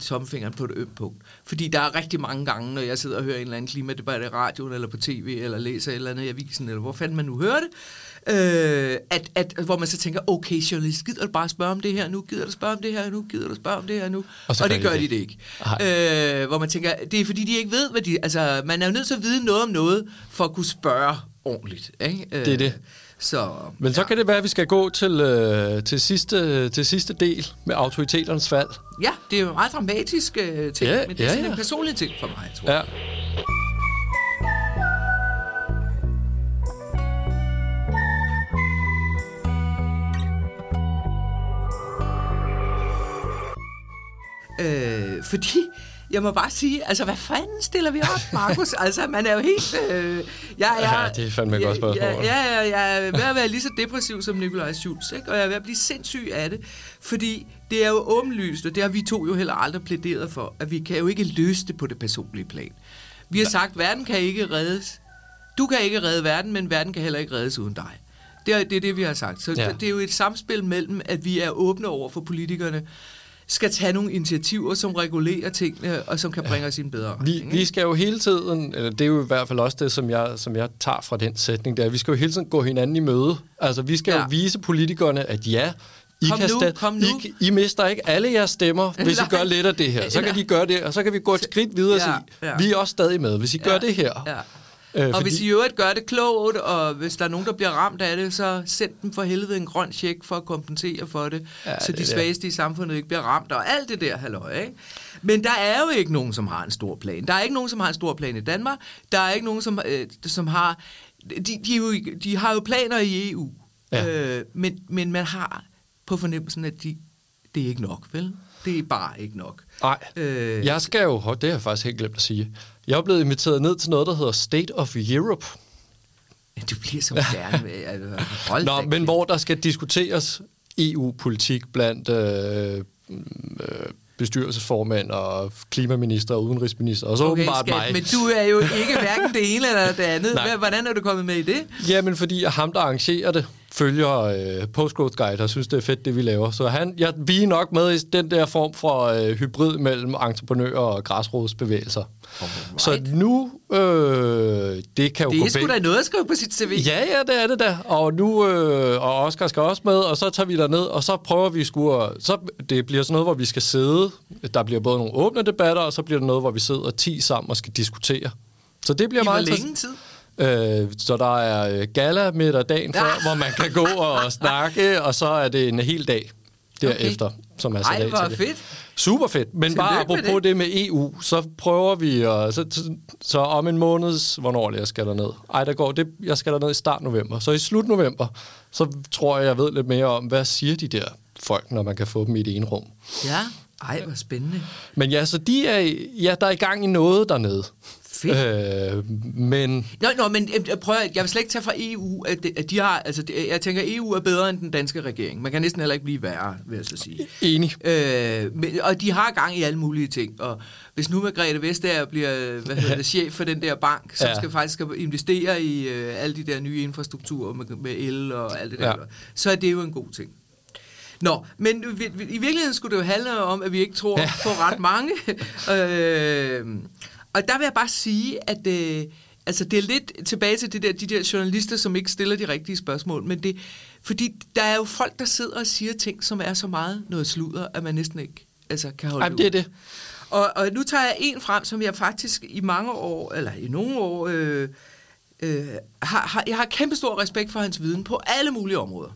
tomfingeren på et ømt punkt. Fordi der er rigtig mange gange, når jeg sidder og hører en eller anden klimadebat i radioen, eller på tv, eller læser et eller andet i avisen, eller hvor fanden man nu hører det, øh, at, at, hvor man så tænker, okay, journalist, gider du bare spørge om det her nu? Gider du spørge om det her nu? Gider du spørge om det her nu? Og, og det gør de det, ikke. Øh, hvor man tænker, det er fordi, de ikke ved, hvad de... Altså, man er jo nødt til at vide noget om noget, for at kunne spørge ordentligt. Ikke? Øh, det er det. Så, Men så ja. kan det være, at vi skal gå til, øh, til, sidste, til sidste del med autoriteternes fald. Ja, det er jo en meget dramatisk øh, ting, ja, men det er ja, sådan ja. en personlig ting for mig, tror jeg. Ja. Øh, fordi jeg må bare sige, altså hvad fanden stiller vi op, Markus? altså man er jo helt... Øh, jeg, jeg, ja, det er fandme et godt spørgsmål. Ja, ja, ja, jeg er ved at være lige så depressiv som Nikolaj Schultz, ikke? og jeg er ved at blive sindssyg af det, fordi det er jo åbenlyst, og det har vi to jo heller aldrig plæderet for, at vi kan jo ikke løse det på det personlige plan. Vi har sagt, at verden kan ikke reddes. Du kan ikke redde verden, men verden kan heller ikke reddes uden dig. Det er det, er det vi har sagt. Så ja. det er jo et samspil mellem, at vi er åbne over for politikerne, skal tage nogle initiativer, som regulerer tingene, og som kan bringe ja. os i en bedre retning. Vi, vi skal jo hele tiden, eller det er jo i hvert fald også det, som jeg, som jeg tager fra den sætning, der, vi skal jo hele tiden gå hinanden i møde. Altså, vi skal ja. jo vise politikerne, at ja, i, kom kan nu, kom nu. I, I mister ikke alle jeres stemmer, hvis I gør lidt af det her. Så kan de gøre det, og så kan vi gå et skridt videre og sige, ja, ja. vi er også stadig med, hvis I gør det her. Ja Øh, og hvis I øvrigt gør det klogt, og hvis der er nogen, der bliver ramt af det, så send dem for helvede en grøn check for at kompensere for det, ja, så det de svageste i samfundet ikke bliver ramt, og alt det der halløj, ikke? Men der er jo ikke nogen, som har en stor plan. Der er ikke nogen, som har en stor plan i Danmark. Der er ikke nogen, som, øh, som har... De, de, jo, de har jo planer i EU, ja. øh, men, men man har på fornemmelsen, at de, det er ikke nok, vel? Det er bare ikke nok. Nej, øh, jeg skal jo, det har jeg faktisk helt glemt at sige, jeg er blevet inviteret ned til noget, der hedder State of Europe. Du bliver så moderne. Hold Nå, men hvor der skal diskuteres EU-politik blandt øh, øh, bestyrelsesformand og klimaminister og udenrigsminister, og så okay, åbenbart skat, mig. Men du er jo ikke hverken det ene eller det andet. Nej. Hvordan er du kommet med i det? Jamen, fordi jeg ham, der arrangerer det, følger øh, Postgrowth Guide og synes, det er fedt, det vi laver. Så han, ja, vi er nok med i den der form for øh, hybrid mellem entreprenører og græsrodsbevægelser. Right. Så nu, øh, det kan jo det gå er sgu da noget at skrive på sit CV. Ja, ja, det er det da. Og nu, øh, og Oscar skal også med, og så tager vi ned og så prøver vi sgu at, så det bliver sådan noget, hvor vi skal sidde. Der bliver både nogle åbne debatter, og så bliver det noget, hvor vi sidder 10 sammen og skal diskutere. Så det bliver I meget... Hvor længe tid? Øh, så der er øh, gala midt dagen før, ja. hvor man kan gå og snakke, og så er det en hel dag derefter, okay. som er sat af til det. fedt. Super fedt. Men Tillykke bare apropos det. det med EU, så prøver vi, at, så, så, så om en måneds, hvornår jeg skal ned. Ej, der går, det, jeg skal ned i start november. Så i slut november, så tror jeg, jeg ved lidt mere om, hvad siger de der folk, når man kan få dem i et ene rum. Ja, ej, hvor spændende. Men ja, så de er, ja, der er i gang i noget dernede. Fedt. Øh, men... Nå, nå, men øh, prøv at, jeg vil slet ikke tage fra EU, at, de, at de har, altså, jeg tænker, EU er bedre end den danske regering. Man kan næsten heller ikke blive værre, vil jeg så sige. Enig. Øh, men, og de har gang i alle mulige ting, og hvis nu Margrethe Vestager bliver hvad hedder det, chef for den der bank, som ja. skal faktisk skal investere i øh, alle de der nye infrastrukturer med, med el og alt det der, ja. så er det jo en god ting. Nå, men i virkeligheden skulle det jo handle om, at vi ikke tror ja. på ret mange. øh, og der vil jeg bare sige, at øh, altså, det er lidt tilbage til det der, de der journalister, som ikke stiller de rigtige spørgsmål, men det, fordi der er jo folk, der sidder og siger ting, som er så meget noget sludder, at man næsten ikke altså, kan holde Jamen, det er det. Og, og nu tager jeg en frem, som jeg faktisk i mange år, eller i nogle år, øh, øh, har, har, jeg har kæmpe stor respekt for hans viden på alle mulige områder.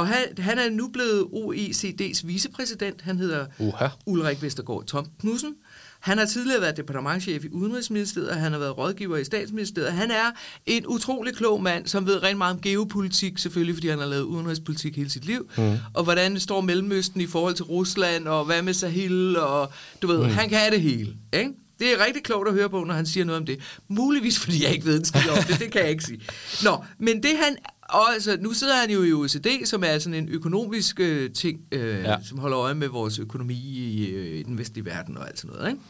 Og han, han er nu blevet OECD's vicepræsident. Han hedder uh-huh. Ulrik Vestergaard Tom Knudsen. Han har tidligere været departementchef i Udenrigsministeriet, han har været rådgiver i Statsministeriet. Han er en utrolig klog mand, som ved rent meget om geopolitik, selvfølgelig fordi han har lavet udenrigspolitik hele sit liv, mm. og hvordan det står Mellemøsten i forhold til Rusland, og hvad med Sahel, og du ved, mm. han kan det hele, ikke? Det er rigtig klogt at høre på, når han siger noget om det. Muligvis, fordi jeg ikke ved en skid om det, det kan jeg ikke sige. Nå, men det han og altså, nu sidder han jo i OECD, som er sådan en økonomisk øh, ting, øh, ja. som holder øje med vores økonomi i, øh, i den vestlige verden og alt sådan noget, ikke?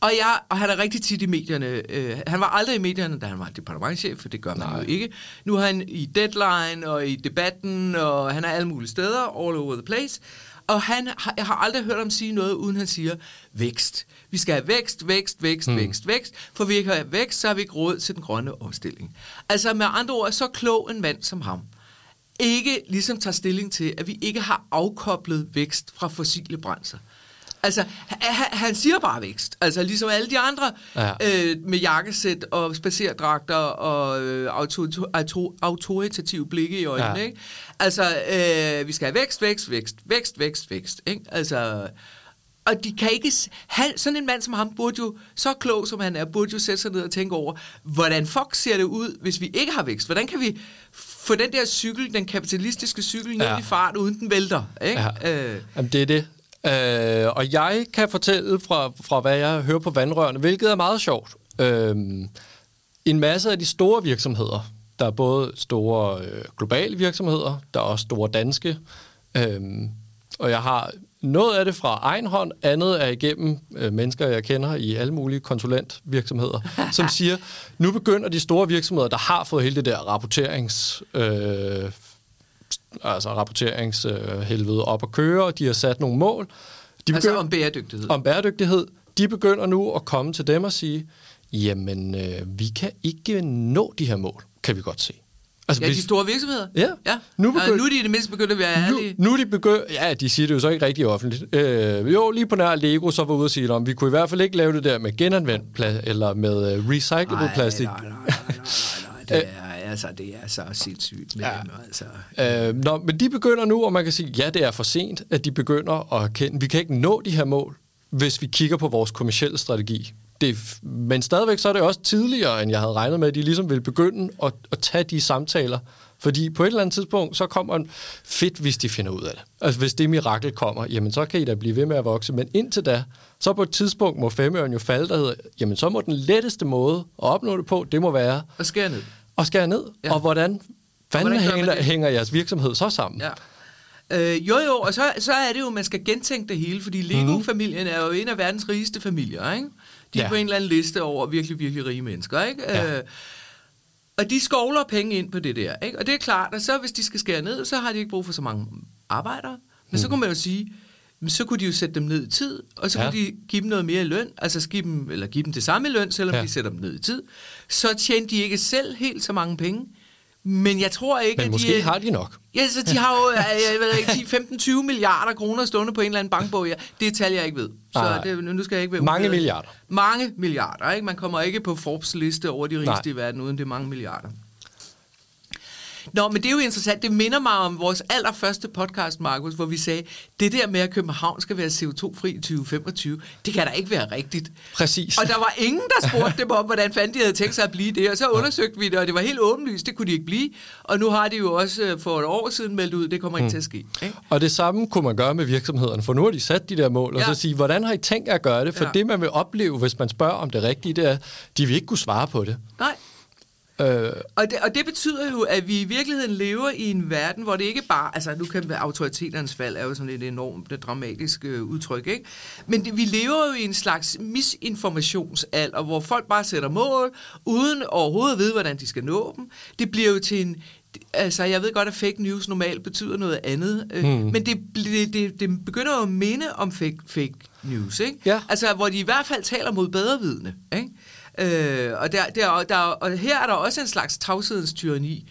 Og, jeg, og han er rigtig tit i medierne. Øh, han var aldrig i medierne, da han var departementchef, for det gør man Nej. jo ikke. Nu er han i Deadline og i Debatten, og han er alle mulige steder, all over the place. Og han, jeg har aldrig hørt ham sige noget, uden han siger vækst. Vi skal have vækst, vækst, vækst, hmm. vækst, vækst. For vi ikke har vækst, så har vi ikke råd til den grønne omstilling. Altså med andre ord, så klog en mand som ham ikke ligesom tager stilling til, at vi ikke har afkoblet vækst fra fossile brændsler. Altså, han, han siger bare vækst. Altså, ligesom alle de andre ja. øh, med jakkesæt og spacerdragter og øh, auto, auto, autoritative blikke i øjnene, ja. ikke? Altså, øh, vi skal have vækst, vækst, vækst, vækst, vækst, vækst, ikke? Altså, og de kan ikke... Han, sådan en mand som ham burde jo, så klog som han er, burde jo sætte sig ned og tænke over, hvordan fuck ser det ud, hvis vi ikke har vækst? Hvordan kan vi få den der cykel, den kapitalistiske cykel, ned ja. i fart, uden den vælter? Ikke? Ja. Øh. Jamen, det er det. Øh, og jeg kan fortælle fra, fra, hvad jeg hører på vandrørene, hvilket er meget sjovt. Øh, en masse af de store virksomheder, der er både store øh, globale virksomheder, der er også store danske, øh, og jeg har noget af det fra egen hånd, andet er igennem øh, mennesker, jeg kender i alle mulige konsulentvirksomheder, som siger, nu begynder de store virksomheder, der har fået hele det der rapporterings... Øh, altså rapporteringshelvede op at køre, og de har sat nogle mål. De altså begynder, om bæredygtighed? Om bæredygtighed. De begynder nu at komme til dem og sige, jamen, øh, vi kan ikke nå de her mål, kan vi godt se. Altså, ja, de store virksomheder? Ja. ja. Nu, begynd... nu er de i det mindste begyndt at være ærlige. Nu, nu er de begyndt... Ja, de siger det jo så ikke rigtig offentligt. Øh, jo, lige på nær Lego, så var ude og sige, om vi kunne i hvert fald ikke lave det der med genanvendt plastik, eller med uh, recyclable nej, plastik. Nej, nej, nej, nej, nej, det er, altså, det er så sindssygt med ja. dem, altså. Øh, nå, men de begynder nu, og man kan sige, ja, det er for sent, at de begynder at erkende, vi kan ikke nå de her mål, hvis vi kigger på vores kommersielle strategi det, men stadigvæk så er det også tidligere, end jeg havde regnet med, at de ligesom ville begynde at, at tage de samtaler. Fordi på et eller andet tidspunkt, så kommer en fedt, hvis de finder ud af det. Altså hvis det mirakel kommer, jamen så kan I da blive ved med at vokse. Men indtil da, så på et tidspunkt må femøren jo falde, der hedder, jamen så må den letteste måde at opnå det på, det må være... At skære ned. At skære ned. Ja. Og hvordan fanden hvordan hænger, hænger jeres virksomhed så sammen? Ja. Øh, jo, jo, og så, så er det jo, at man skal gentænke det hele, fordi Lego-familien er jo en af verdens rigeste familier, ikke? De er ja. på en eller anden liste over virkelig, virkelig rige mennesker, ikke? Ja. Øh, og de skovler penge ind på det der, ikke? Og det er klart, at så hvis de skal skære ned, så har de ikke brug for så mange arbejdere. Men mm. så kunne man jo sige, så kunne de jo sætte dem ned i tid, og så ja. kunne de give dem noget mere i løn, altså give dem, eller give dem det samme i løn, selvom ja. de sætter dem ned i tid. Så tjente de ikke selv helt så mange penge. Men jeg tror ikke, Men at måske de... har de nok. Ja, så de har jo jeg ved ikke, 10, 15, 20 milliarder kroner stående på en eller anden bankbog. Ja. Det tal, jeg ikke ved. Så Nej. det, nu skal jeg ikke være Mange ubedet. milliarder. Mange milliarder. Ikke? Man kommer ikke på Forbes liste over de rigeste Nej. i verden, uden det er mange milliarder. Nå, men det er jo interessant. Det minder mig om vores allerførste podcast, Markus, hvor vi sagde, det der med, at København skal være CO2-fri i 2025, det kan da ikke være rigtigt. Præcis. Og der var ingen, der spurgte dem om, hvordan fanden de havde tænkt sig at blive det. Og så undersøgte vi det, og det var helt åbenlyst, det kunne de ikke blive. Og nu har de jo også øh, for et år siden meldt ud, det kommer ikke mm. til at ske. Ikke? Og det samme kunne man gøre med virksomhederne, for nu har de sat de der mål, og ja. så sige, hvordan har I tænkt at gøre det? For ja. det, man vil opleve, hvis man spørger om det rigtige, det er, de vil ikke kunne svare på det. Nej. Øh. Og, det, og det betyder jo, at vi i virkeligheden lever i en verden, hvor det ikke bare... Altså, nu kan autoriteternes fald er jo sådan et enormt dramatisk øh, udtryk, ikke? Men det, vi lever jo i en slags misinformationsalder, hvor folk bare sætter mål, uden overhovedet at vide, hvordan de skal nå dem. Det bliver jo til en... Altså, jeg ved godt, at fake news normalt betyder noget andet, øh, hmm. men det, det, det, det begynder jo at minde om fake, fake news, ikke? Ja. Altså, hvor de i hvert fald taler mod bedrevidende, ikke? Øh, og, der, der, der, og her er der også en slags tavshedens tyranni.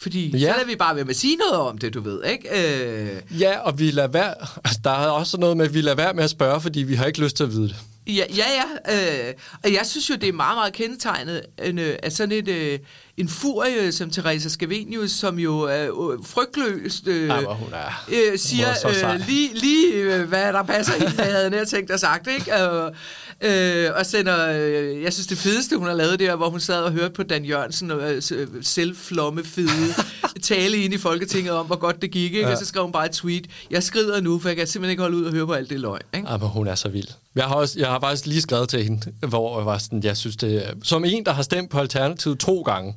Fordi ja. så lader vi bare være med at sige noget om det, du ved, ikke? Øh. Ja, og vi lader være, altså, der er også noget med, at vi lader være med at spørge, fordi vi har ikke lyst til at vide det. Ja, ja, ja. Øh, og jeg synes jo, det er meget, meget kendetegnet, øh, at sådan et, øh, en furie som Teresa Scavenius, som jo øh, frygtløst øh, Ej, hun er, øh, siger øh, lige, lige øh, hvad der passer ind, hvad jeg havde nær tænkt og sagt, ikke? Øh, Øh, og sender, øh, jeg synes det fedeste, hun har lavet der, hvor hun sad og hørte på Dan Jørgensen og øh, selvflomme fede tale ind i Folketinget om, hvor godt det gik. Ikke? Ja. Og så skrev hun bare et tweet. Jeg skrider nu, for jeg kan simpelthen ikke holde ud og høre på alt det løgn. Ikke? Ja, men hun er så vild. Jeg har, også, jeg har faktisk lige skrevet til hende, hvor jeg var sådan, jeg synes det som en, der har stemt på Alternativet to gange.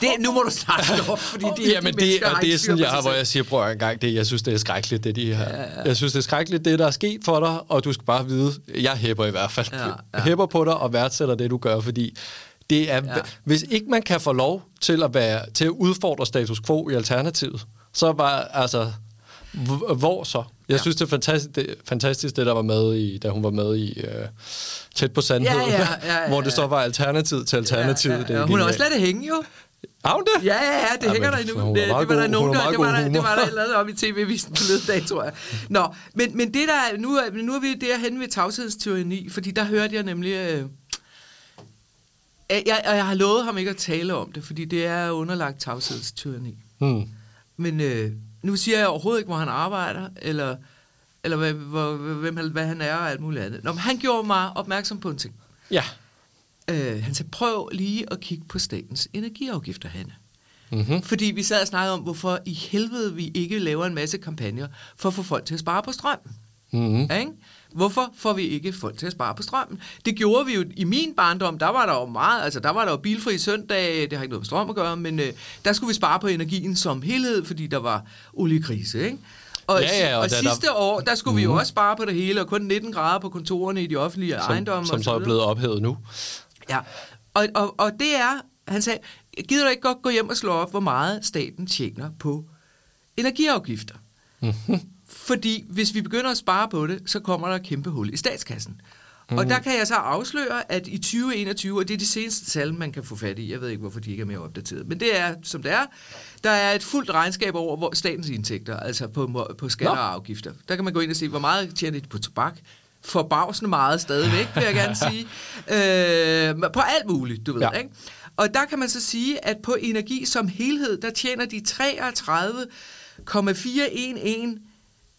Det, nu må du snart stoppe, fordi det, ja, men de det, og det er sådan, jeg har, hvor jeg siger, prøv en gang, det, jeg synes, det er skrækkeligt, det de her. Ja, ja. Jeg synes, det er skrækkeligt, det der er sket for dig, og du skal bare vide, jeg hæpper i hvert fald. Ja, ja. Hæpper på dig og værdsætter det, du gør, fordi det er, ja. hvis ikke man kan få lov til at, være, til at udfordre status quo i Alternativet, så var altså, hvor så? Jeg ja. synes, det er fantastisk det, fantastisk, det der var med i, da hun var med i uh, Tæt på Sandhed, ja, ja, ja, ja, hvor det så var alternativ til alternativ. Ja, ja, ja. Det hun har også ladet det hænge, jo. Har hun det? Ja, ja, ja, det ja, hænger der endnu. Det, det, var der nogen, der, det var der, det var der lavet om i tv-visen på dag, tror jeg. Nå, men, men det der, nu, er, nu er vi derhen ved tavshedstyranni, fordi der hørte jeg nemlig... Øh, jeg, jeg, jeg har lovet ham ikke at tale om det, fordi det er underlagt tavshedstyranni. Hmm. Men øh, nu siger jeg overhovedet ikke, hvor han arbejder, eller, eller hvad, hvor, hvem, hvad han er og alt muligt andet. Nå, men han gjorde mig opmærksom på en ting. Ja. Øh, han sagde, prøv lige at kigge på statens energiafgifter, Hanne. Mm-hmm. Fordi vi sad og snakkede om, hvorfor i helvede vi ikke laver en masse kampagner for at få folk til at spare på strømmen. Mm-hmm. Ja, ikke? Hvorfor får vi ikke folk til at spare på strømmen? Det gjorde vi jo i min barndom. Der var der jo meget, altså der var der jo bilfri søndag, det har ikke noget med strøm at gøre, men øh, der skulle vi spare på energien som helhed, fordi der var oliekrise, ikke? Og, ja, ja, og, og der, sidste der... år, der skulle mm. vi jo mhm. også spare på det hele, og kun 19 grader på kontorerne i de offentlige som, ejendomme. Som så, så er blevet ophævet nu. Ja, og, og, og det er, han sagde, gider du ikke godt gå hjem og slå op, hvor meget staten tjener på energiafgifter? Mm-hmm. Fordi hvis vi begynder at spare på det, så kommer der et kæmpe hul i statskassen. Mm. Og der kan jeg så afsløre, at i 2021, og det er de seneste tal, man kan få fat i, jeg ved ikke, hvorfor de ikke er mere opdateret, men det er, som det er, der er et fuldt regnskab over hvor statens indtægter, altså på, på skatter og afgifter. Der kan man gå ind og se, hvor meget tjener de på tobak, forbavsende meget stadigvæk, vil jeg gerne sige. Øh, på alt muligt, du ved, ja. ikke? Og der kan man så sige, at på energi som helhed, der tjener de 33,411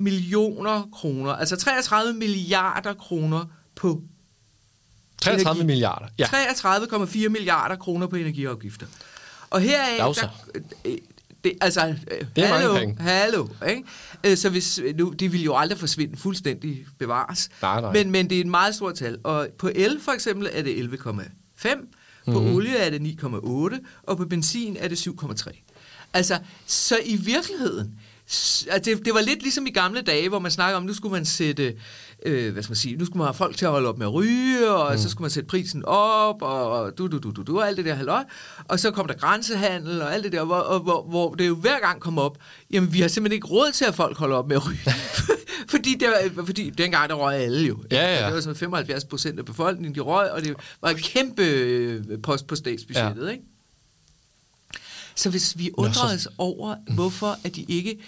millioner kroner, altså 33 milliarder kroner på 33 energi. milliarder, ja. 33,4 milliarder kroner på energiafgifter. Og heraf, der, det, altså, det er hallo, mange penge. hallo, ikke? Øh, så hvis, nu, det vil jo aldrig forsvinde fuldstændig bevares. Nej, nej. Men, men det er et meget stort tal. Og på el for eksempel er det 11,5, på mm-hmm. olie er det 9,8, og på benzin er det 7,3. Altså, så i virkeligheden, det, det var lidt ligesom i gamle dage, hvor man snakker om, nu skulle man sætte, øh, hvad skal man sige, nu skulle man have folk til at holde op med at ryge, og mm. så skulle man sætte prisen op, og du, du, du, du, du, og alt det der halløj. Og så kom der grænsehandel og alt det der, hvor, og, hvor, hvor det jo hver gang kom op, jamen vi har simpelthen ikke råd til, at folk holder op med at ryge. fordi, det var, fordi dengang der røg alle jo. Ja, ja. Det var sådan 75 procent af befolkningen, de røg, og det var en kæmpe øh, post på statsbudgettet, ja. ikke? Så hvis vi undrer os over, hvorfor at de ikke...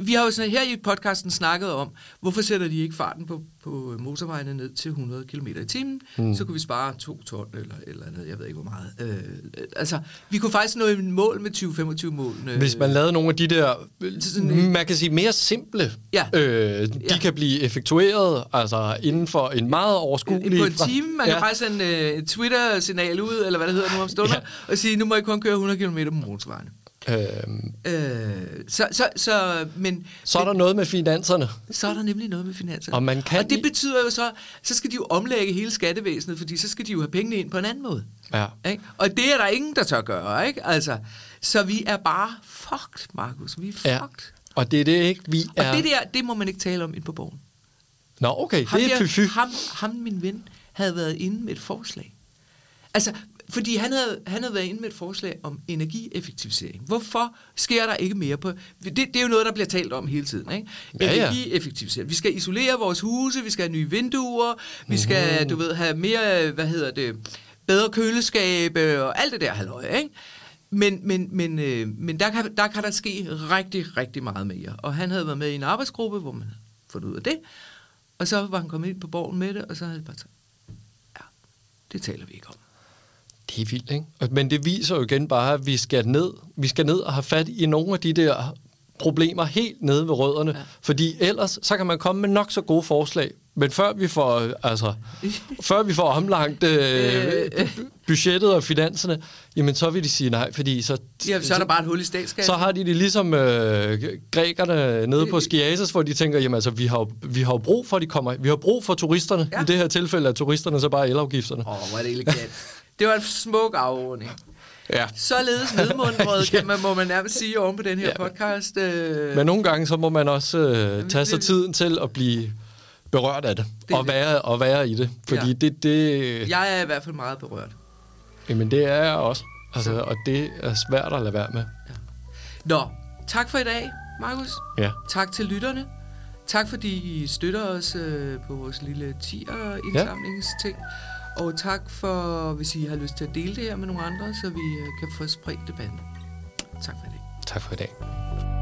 Vi har jo sådan her i podcasten snakket om, hvorfor sætter de ikke farten på, på motorvejene ned til 100 km i timen? Mm. Så kunne vi spare 2 ton eller eller andet, jeg ved ikke hvor meget. Øh, altså, vi kunne faktisk nå et mål med 2025 målene. Hvis man lavede nogle af de der, sådan, man kan sige mere simple, ja. øh, de ja. kan blive effektueret altså inden for en meget overskuelig... På en time, man ja. kan bare sende øh, Twitter-signal ud, eller hvad det hedder nu om stunder, ja. og sige, nu må I kun køre 100 km på motorvejen. Øhm, øh, så, så, så, men, så er der men, noget med finanserne. Så er der nemlig noget med finanserne. Og, man kan og det betyder jo så, så skal de jo omlægge hele skattevæsenet, fordi så skal de jo have pengene ind på en anden måde. Ja. Ikke? Og det er der ingen, der tør gøre. Ikke? Altså, så vi er bare fucked, Markus. Vi er fucked. Ja. Og det er det ikke, vi er... Og det der, det må man ikke tale om ind på borgen. Nå, okay, ham det er fy, fy. Ham, ham, min ven, havde været inde med et forslag. Altså, fordi han havde, han havde været inde med et forslag om energieffektivisering. Hvorfor sker der ikke mere på... Det, det er jo noget, der bliver talt om hele tiden. Ikke? Ja, ja. Energieffektivisering. Vi skal isolere vores huse, vi skal have nye vinduer, vi skal, mm. du ved, have mere, hvad hedder det, bedre køleskabe og alt det der halløj, ikke? Men, men, men, øh, men der, kan, der kan der ske rigtig, rigtig meget mere. Og han havde været med i en arbejdsgruppe, hvor man havde fået ud af det. Og så var han kommet ind på borgen med det, og så havde han bare sagt, ja, det taler vi ikke om. Det er vildt, ikke? Men det viser jo igen bare, at vi skal ned, vi skal ned og have fat i nogle af de der problemer helt nede ved rødderne. Ja. Fordi ellers, så kan man komme med nok så gode forslag. Men før vi får, altså, før vi får omlangt øh, budgettet og finanserne, jamen så vil de sige nej, fordi så... Ja, så er der bare et hul i statskassen. Så har de det ligesom øh, grækerne nede på Skiases, hvor de tænker, jamen altså, vi har, vi har brug for, at de kommer. Vi har brug for turisterne. Ja. I det her tilfælde er turisterne så bare elafgifterne. Åh, oh, hvor er det elegant. Det var en smuk afrunding. Ja. Således nedmundret, kan man, må man nærmest sige oven på den her ja. podcast. Øh... Men nogle gange, så må man også øh, tage sig tiden til at blive berørt af det, det og, være, og være i det. Fordi ja. det, det... Jeg er i hvert fald meget berørt. Jamen, det er jeg også. Altså, og det er svært at lade være med. Ja. Nå, tak for i dag, Markus. Ja. Tak til lytterne. Tak fordi I støtter os øh, på vores lille tier-indsamlingsting. Ja. Og tak for, hvis I har lyst til at dele det her med nogle andre, så vi øh, kan få spredt debatten. Tak for det. Tak for i dag.